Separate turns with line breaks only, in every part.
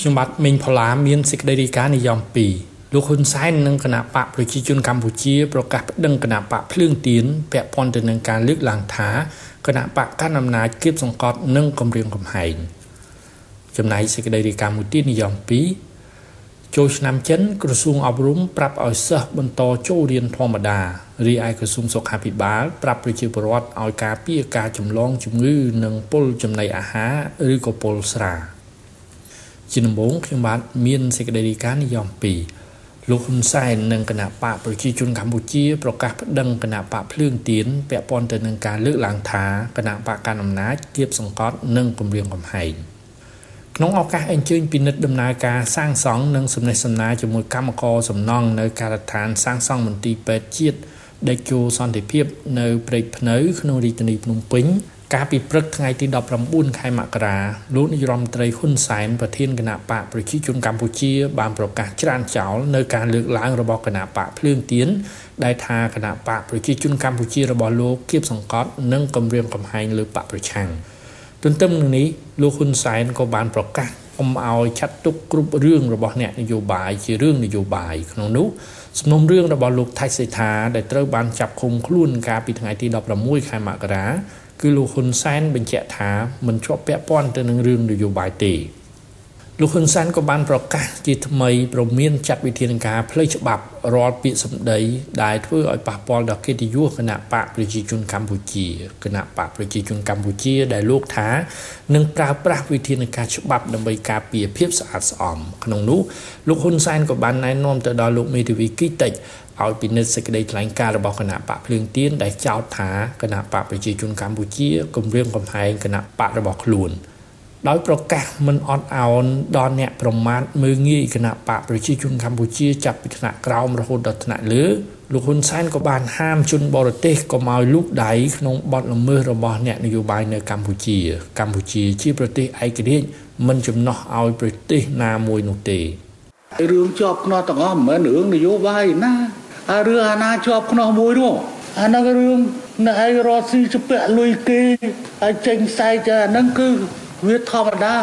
ខ្ញុំបាទមេងផល្លាមានសេចក្តីរាយការណ៍និយម2លោកហ៊ុនសែននិងគណៈបកប្រជាជនកម្ពុជាប្រកាសប្តឹងគណៈបកភ្លើងទៀនពាក់ព័ន្ធទៅនឹងការលើកឡើងថាគណៈបកកាន់អំណាចគៀបសង្កត់និងគម្រាមកំហែងចំណែកសេចក្តីរាយការណ៍មួយទៀតនិយម2ចូលឆ្នាំចិនក្រសួងអប់រំប្រាប់ឲ្យសិស្សបន្តចូលរៀនធម្មតារីឯក្រសួងសុខាភិបាលប្រាប់ប្រជាពលរដ្ឋឲ្យការពារការចម្លងជំងឺនិងពុលចំណីអាហារឬក៏ពុលស្រា ជាដំបូងខ្ញុំបាទមានសេចក្តីរាយការណ៍និយម2លោកហ៊ុនសែននិងគណៈបកប្រជាជនកម្ពុជាប្រកាសប្តឹងគណៈបកភ្លើងទៀនពាក់ព័ន្ធទៅនឹងការលើកឡើងថាគណៈបកកណ្ដាលអំណាចគៀបសង្កត់និងគម្រាមកំហែងក្នុងឱកាសអញ្ជើញពិនិត្យដំណើរការសាងសង់និងសំណេះសំណាលជាមួយកម្មករសំណង់នៅការដ្ឋានសាងសង់មន្ទីរពេទ្យជាតិដេកជោសន្តិភាពនៅព្រែកភ្នៅក្នុងរាជធានីភ្នំពេញ កាលពីព្រឹកថ្ងៃទី19ខែមករាលោកនាយរដ្ឋមន្ត្រីហ៊ុនសែនប្រធានគណៈបកប្រជាជនកម្ពុជាបានប្រកាសច្រានចោលនៅការលើកឡើងរបស់គណៈបកភ្លើងទៀនដែលថាគណៈបកប្រជាជនកម្ពុជារបស់លោកគៀបសង្កត់និងគម្រាមកំហែងលើបកប្រឆាំងទន្ទឹមនឹងនេះលោកហ៊ុនសែនក៏បានប្រកាសអមឲ្យចាត់ទុកគ្រប់រឿងរបស់អ្នកនយោបាយជារឿងនយោបាយក្នុងនោះសំណុំរឿងរបស់លោកថៃសេដ្ឋាដែលត្រូវបានចាប់ឃុំខ្លួនកាលពីថ្ងៃទី16ខែមករា គឺលោកហ៊ុនសែនបញ្ជាក់ថាមិនជាប់ពាក់ព័ន្ធទៅនឹងរឿងនយោបាយទេ លោកហ៊ុនសែនក៏បានប្រកាសជាថ្មីប្រមានចាត់វិធានការផ្លូវច្បាប់រាល់ពាក្យសម្ដីដែលធ្វើឲ្យប៉ះពាល់ដល់កិត្តិយសគណៈបកប្រជាជនកម្ពុជាគណៈបកប្រជាជនកម្ពុជាដែលលោកថានឹងប្រើប្រាស់វិធានការច្បាប់ដើម្បីការពារភាពស្អាតស្អំក្នុងនោះលោកហ៊ុនសែនក៏បានណែនាំទៅដល់លោកមេធាវីគីតិចឲ្យពិនិត្យសេចក្តីថ្លែងការណ៍របស់គណៈបកភ្លើងទៀនដែលចោទថាគណៈបកប្រជាជនកម្ពុជាគម្រាមកំហែងគណៈបករបស់ខ្លួន ដោយប្រកាសមិនអត់ឱនដល់អ្នកប្រមាថមើងងាយគណៈបកប្រជាជនកម្ពុជាចាប់ពីថ្នាក់ក្រោមរហូតដល់ថ្នាក់លើលោកហ៊ុនសែនក៏បានហាមជនបរទេសកុំឲ្យលូកដៃក្នុងបទល្មើសរបស់អ្នកនយោបាយនៅកម្ពុជា កម្ពុជាជាប្រទេសឯករាជ្យមិនចំណោះឲ្យប្រទេសណាមួយនោះទេ
រឿងជាប់ខ្នោះទាំងអស់មិនមែនរឿងនយោបាយណាអារឿងអាណាជាប់ខ្នោះមួយនោះអាហ្នឹងរឿងនៅឯរត់ស៊ីជពាក់លុយគេហើយចេញផ្សាយចាអាហ្នឹងគឺ វាធម្មតា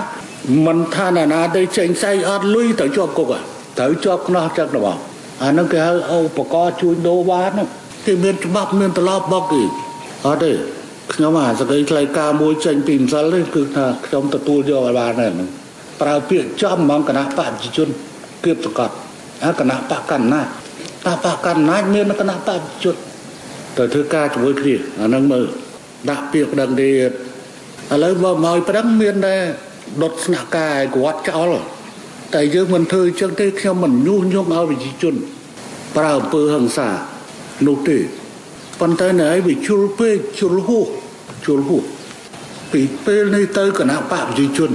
មិនថាណាណាទៅចេញផ្សាយអត់លុយទៅជាប់គុកត្រូវជាប់ខ្នោះចឹងដល់អាហ្នឹងគេហៅឧបករណ៍ជួញដូរបានគេមានច្បាប់មានត្រឡប់បកគេអត់ទេខ្ញុំអាសក្តិថ្លៃការមួយចេញពីម្សិលនេះគឺថាខ្ញុំទទួលយកឲ្យបានហ្នឹងប្រើពាក្យចំហ្មងគណៈបព្វជិជនគៀបសកត់អាគណៈបកកណ្ណាតាបកណ្ណាមានគណៈបព្វជិជនទៅធ្វើការជាមួយគ្នាអាហ្នឹងមើលដាក់ពាក្យប្តឹងទៀត ឥឡូវមកមកប្តឹងមានតែដុតស្នាក់ការឲ្យគាត់ចោលតែយើងមិនធ្វើអញ្ចឹងទេខ្ញុំមិនញុះញង់ឲ្យប្រជាជន ប្រើអំពើហិង្សានោះទេប៉ុន្តែនៅឲ្យវាជុលពេកជុលហួសជុលហួសពីពេលនេះទៅគណៈបកប្រជាជន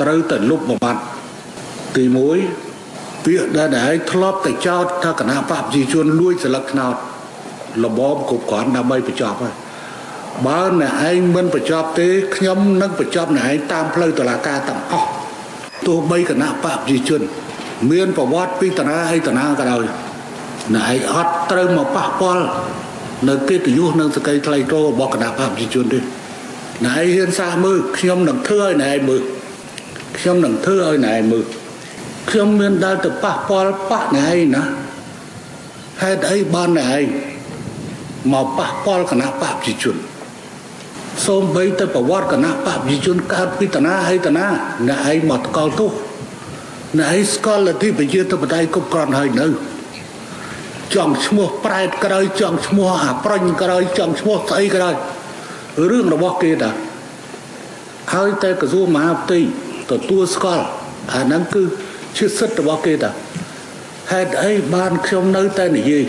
ត្រូវតែលុបបំបត្តិទី1ពាក្យដែលឯងធ្លាប់តែចោទថាគណៈបកប្រជាជនលួចស្លឹកថ្នោតលបមគ្រប់គ្រាន់ដើម្បីបញ្ចប់ហើយ បើអ្នកឯងមិនបញ្ចប់ទេខ្ញុំនឹងបញ្ចប់អ្នកឯងតាមផ្លូវតុលាការទាំងអស់ទោះបីគណៈបកប្រជាជន មានប្រវត្តិពីតារាអីតារាក៏ដោយអ្នកឯងអត់ត្រូវមកប៉ះពាល់នៅកិត្តិយសនិងសក្តិថ្លៃថ្នូររបស់គណៈបកប្រជាជនទេអ្នកឯងហ៊ានសាសមើលខ្ញុំនឹងធ្វើឲ្យអ្នកឯងមើលខ្ញុំនឹងធ្វើឲ្យអ្នកឯងមើលខ្ញុំមានដើរទៅប៉ះពាល់ប៉ះអ្នកឯងណាហេតុអីបានអ្នកឯងមកប៉ះពាល់គណៈបកប្រជាជន សូមបីទៅប្រវត្តិគណៈបកប្រជាជនកើតពីតាណាហើយតាណាអ្នកឯងមកតកល់ទោសអ្នកឯងស្គាល់លទ្ធិប្រជាធិបតេយ្យគ្រប់គ្រាន់ហើយនៅចង់ឈ្មោះប្រែតក្រោយចង់ឈ្មោះអាប្រាញ់ក្រោយចង់ឈ្មោះស្អីក្រោយរឿងរបស់គេតាហើយតែក្រសួងមហាផ្ទៃទទួលស្គាល់អាហ្នឹងគឺជាសិទ្ធិរបស់គេតាហេតុអីបានខ្ញុំនៅតែនិយាយ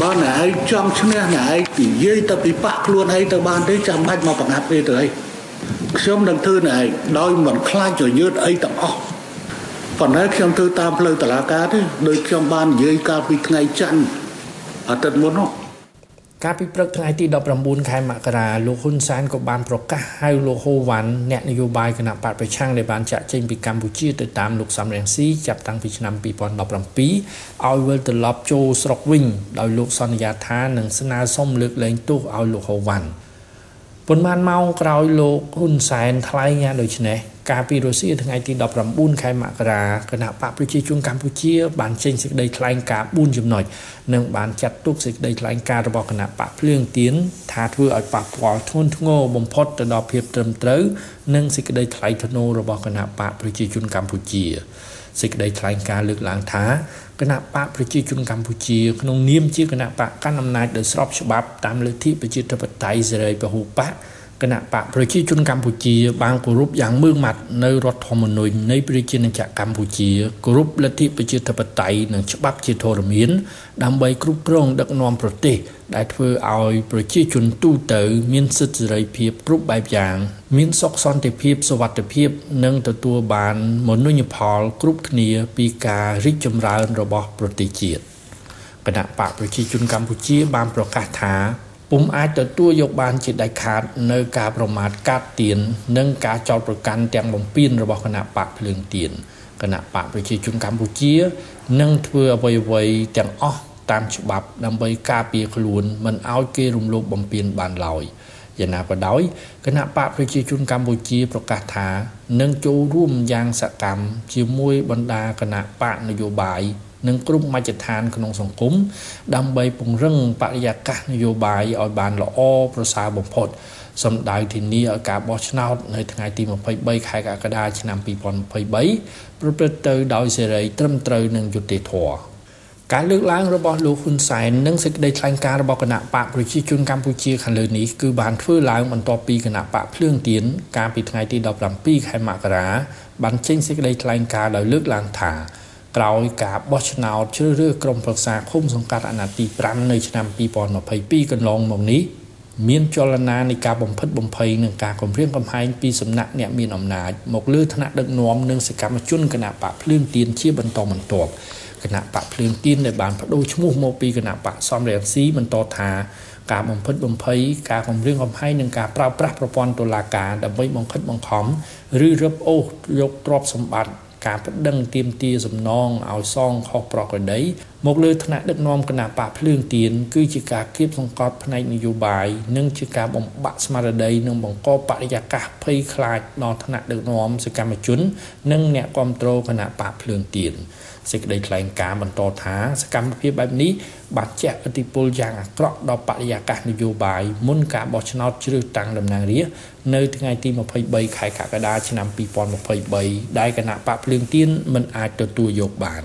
បើអ្នកឯងចង់ឈ្នះអ្នកឯងនិយាយទៅពីប៉ះខ្លួនឯងទៅបានទេចាំបាច់មកបង្ហាត់ទេទៅអីខ្ញុំនឹងធ្វើអ្នកឯងដោយមិនខ្លាចចយឺតអីទាំងអស់ប៉ុន្តែខ្ញុំធ្វើតាមផ្លូវតឡាការទេដោយខ្ញុំបាននិយាយកាលពីថ្ងៃច័ន្ទអាទិត្យមុននោះ
កាលពីព្រឹកថ្ងៃទី19ខែមករាលោកហ៊ុនសែនក៏បានប្រកាសហៅលោកហូវ៉ាន់អ្នកនយោបាយគណៈបកប្រឆាំងដែលបានចាក់ចេញពីកម្ពុជាទៅតាមលោកសំរងស៊ីចាប់តាំងពីឆ្នាំ2017ឲ្យវិលត្រឡប់ចូលស្រុកវិញដោយលោកសន្យាថានឹងស្នើសុំលើកលែងទោសឲ្យលោកហូវ៉ាន់ ប៉ុន្មានម៉ោងក្រោយលោកហ៊ុនសែនថ្លែងយ៉ាងដូចនេះកាលពីរុស្ស៊ីថ្ងៃទី19ខែមករាគណៈបកប្រជាជនកម្ពុជាបានចេញសេចក្តីថ្លែងការណ៍4ចំណុចនិងបានចាត់ទុកសេចក្តីថ្លែងការណ៍របស់គណៈបកភ្លើងទៀនថាធ្វើឲ្យប៉ះពាល់ធ្ងន់ធ្ងរបំផុតទៅដល់ភាពត្រឹមត្រូវនិងសេចក្តីថ្លៃថ្នូររបស់គណៈបកប្រជាជនកម្ពុជា សេចក្តីថ្លែងការណ៍លើកឡើងថាគណៈបកប្រជាជនកម្ពុជាក្នុងនាមជាគណៈបកកាន់អំណាចដោយស្របច្បាប់តាមលទ្ធិប្រជាធិបតេយ្យសេរីពហុបក គណៈបកប្រជាជនកម្ពុជាបានគោរពយ៉ាងម៉ឺងម៉ាត់នៅរដ្ឋធម្មនុញ្ញនៃប្រជាណាចក្រកម្ពុជាគោរពលទ្ធិប្រជាធិបតេយ្យនិងច្បាប់ជាធរមាន ដើម្បីគ្រប់គ្រងដឹកនាំប្រទេស ដែលធ្វើឲ្យប្រជាជនទូទៅ មានសិទ្ធិសេរីភាពគ្រប់បែបយ៉ាង មានសុខសន្តិភាពសុវត្ថិភាព និងទទួលបានមនុញ្ញផលគ្រប់គ្នាពីការរីកចម្រើនរបស់ប្រទេសជាតិគណៈបកប្រជាជនកម្ពុជាបានប្រកាសថា ពុំអាចទទួលយកបានជាដាច់ខាតនៅការប្រមាថកាត់ទៀននិងការចោទប្រកាន់ទាំងបំពេញរបស់គណៈបកភ្លើងទៀនគណៈបកប្រជាជនកម្ពុជានឹងធ្វើអ្វីៗទាំងអស់តាមច្បាប់ដើម្បីការពារខ្លួនមិនឲ្យគេរំលោភបំពានបានឡើយយ៉ាងណាក៏ដោយគណៈបកប្រជាជនកម្ពុជាប្រកាសថានឹងចូលរួមយ៉ាងសកម្មជាមួយបណ្ដាគណៈបកនយោបាយ និងគ្រប់មជ្ឈដ្ឋានក្នុងសង្គមដើម្បីពង្រឹងបរិយាកាសនយោបាយឲ្យបានល្អប្រសើរបំផុតសម្ដៅធានាឲ្យការបោះឆ្នោតនៅថ្ងៃទី23ខែកក្កដាឆ្នាំ2023ប្រព្រឹត្តទៅដោយសេរីត្រឹមត្រូវនិងយុត្តិធម៌ការលើកឡើងរបស់លោកហ៊ុនសែននិងសេចក្តីថ្លែងការណ៍របស់គណៈបកប្រជាជនកម្ពុជាខាងលើនេះគឺបានធ្វើឡើងបន្ទាប់ពីគណៈបកភ្លើងទៀនកាលពីថ្ងៃទី17ខែមករាបានចេញសេចក្តីថ្លែងការណ៍ដោយលើកឡើងថា ក្រោយការបោះឆ្នោតជ្រើសរើសក្រុមប្រឹក្សាឃុំសង្កាត់អាណត្តិទី5នៅឆ្នាំ2022កន្លងមកនេះមានចលនានៃការបំផិតបំភ័យនិងការគំរាមកំហែងពីសំណាក់អ្នកមានអំណាចមកលើឋានៈដឹកនាំនិងសកម្មជនគណៈបកភ្លើងទៀនជាបន្តបន្ទាប់គណៈបកភ្លើងទៀនដែលបានបដូរឈ្មោះមកពីគណៈបកសំរងស៊ីបន្តថាការបំផិតបំភ័យការគំរាមកំហែងនិងការប្រើប្រាស់ប្រព័ន្ធតុលាការដើម្បីបង្ខិតបង្ខំឬរឹបអូសយកទ្រព្យសម្បត្តិ ការប្តឹងទាមទារសំណងឲ្យសងខុសប្រក្រតីមកលើថ្នាក់ដឹកនាំគណៈបកភ្លើងទៀនគឺជាការគៀបសង្កត់ផ្នែកនយោបាយនិងជាការបំបាក់ស្មារតីនិងបង្កបរិយាកាសភ័យខ្លាចដល់ថ្នាក់ដឹកនាំសកម្មជន និងអ្នកគ្រប់គ្រងគណៈបកភ្លើងទៀន សេចក្តីថ្លែងការណ៍បន្តថាសកម្មភាពបែបនេះបានជះឥទ្ធិពលយ៉ាងអាក្រក់ដល់បរិយាកាសនយោបាយមុនការបោះឆ្នោតជ្រើសតាំងតំណាងរាស្ត្រនៅថ្ងៃទី23ខែកក្កដាឆ្នាំ2023ដែលគណៈបកភ្លើងទៀនមិនអាចទទួលយកបាន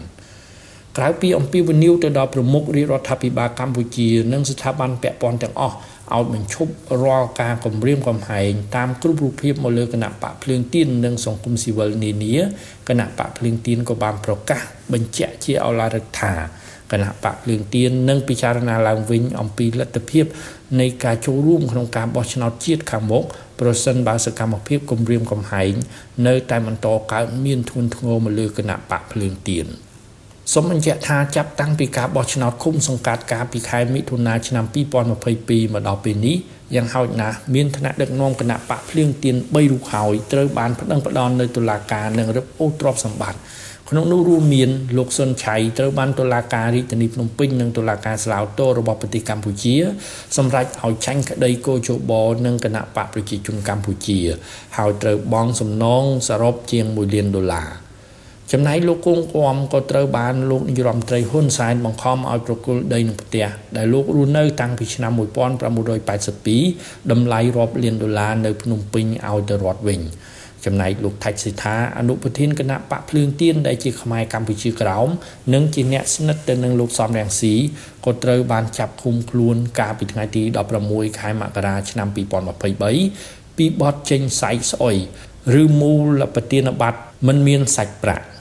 ក្រៅពីអំពាវនាវទៅដល់ប្រមុខរាជរដ្ឋាភិបាលកម្ពុជានិងស្ថាប័នពាក់ព័ន្ធទាំងអស់ឲ្យបញ្ឈប់រាល់ការគំរាមកំហែងតាមគ្រប់រូបភាពមកលើគណៈបកភ្លើងទៀននិងសង្គមស៊ីវិលនានាគណៈបកភ្លើងទៀនក៏បានប្រកាសបញ្ជាក់ជាអឡារឹកថាគណៈបកភ្លើងទៀននឹងពិចារណាឡើងវិញអំពីលទ្ធភាពនៃការចូលរួមក្នុងការបោះឆ្នោតជាតិខាងមុខប្រសិនបើសកម្មភាពគំរាមកំហែងនៅតែបន្តកើតមានធ្ងន់ធ្ងរមកលើគណៈបកភ្លើងទៀន។ សូមបញ្ជាក់ថាចាប់តាំងពីការបោះឆ្នោតឃុំសង្កាត់កាលពីខែមិថុនាឆ្នាំ2022មកដល់ពេលនេះយ៉ាងហោចណាស់មានថ្នាក់ដឹកនាំគណៈបកភ្លៀងទៀន3រូបហើយត្រូវបានប្តឹងផ្តល់នៅតុលាការនិងរឹបអូសទ្រព្យសម្បត្តិក្នុងនោះរួមមានលោកសុនឆៃត្រូវបានតុលាការរាជធានីភ្នំពេញនិងតុលាការស្លាវតូរបស់ប្រទេសកម្ពុជា សម្រេចឲ្យចាញ់ក្តីកោជបនិងគណៈបកប្រជាជនកម្ពុជា ហើយត្រូវបង់សំណងសរុបជាង1លានដុល្លារ ចំណែកលោកគង់គំក៏ត្រូវបានលោកនាយរដ្ឋមន្ត្រីហ៊ុនសែនបង្ខំឲ្យប្រគល់ដីនឹងផ្ទះដែលលោករស់នៅតាំងពីឆ្នាំ1982តម្លៃរាប់លានដុល្លារនៅភ្នំពេញឲ្យទៅរដ្ឋវិញចំណែកលោកថាច់សិដ្ឋាអនុប្រធានគណៈបកភ្លើងទៀនដែលជាខ្មែរកម្ពុជាក្រោមនិងជាអ្នកស្និទ្ធទៅនឹងលោកសំរងស៊ីក៏ត្រូវបានចាប់ឃុំខ្លួនកាលពីថ្ងៃទី16ខែមករាឆ្នាំ2023ពីបទចេញសាយស្អុយឬមូលប្រធានបတ်មិនមានសាច់ប្រាក់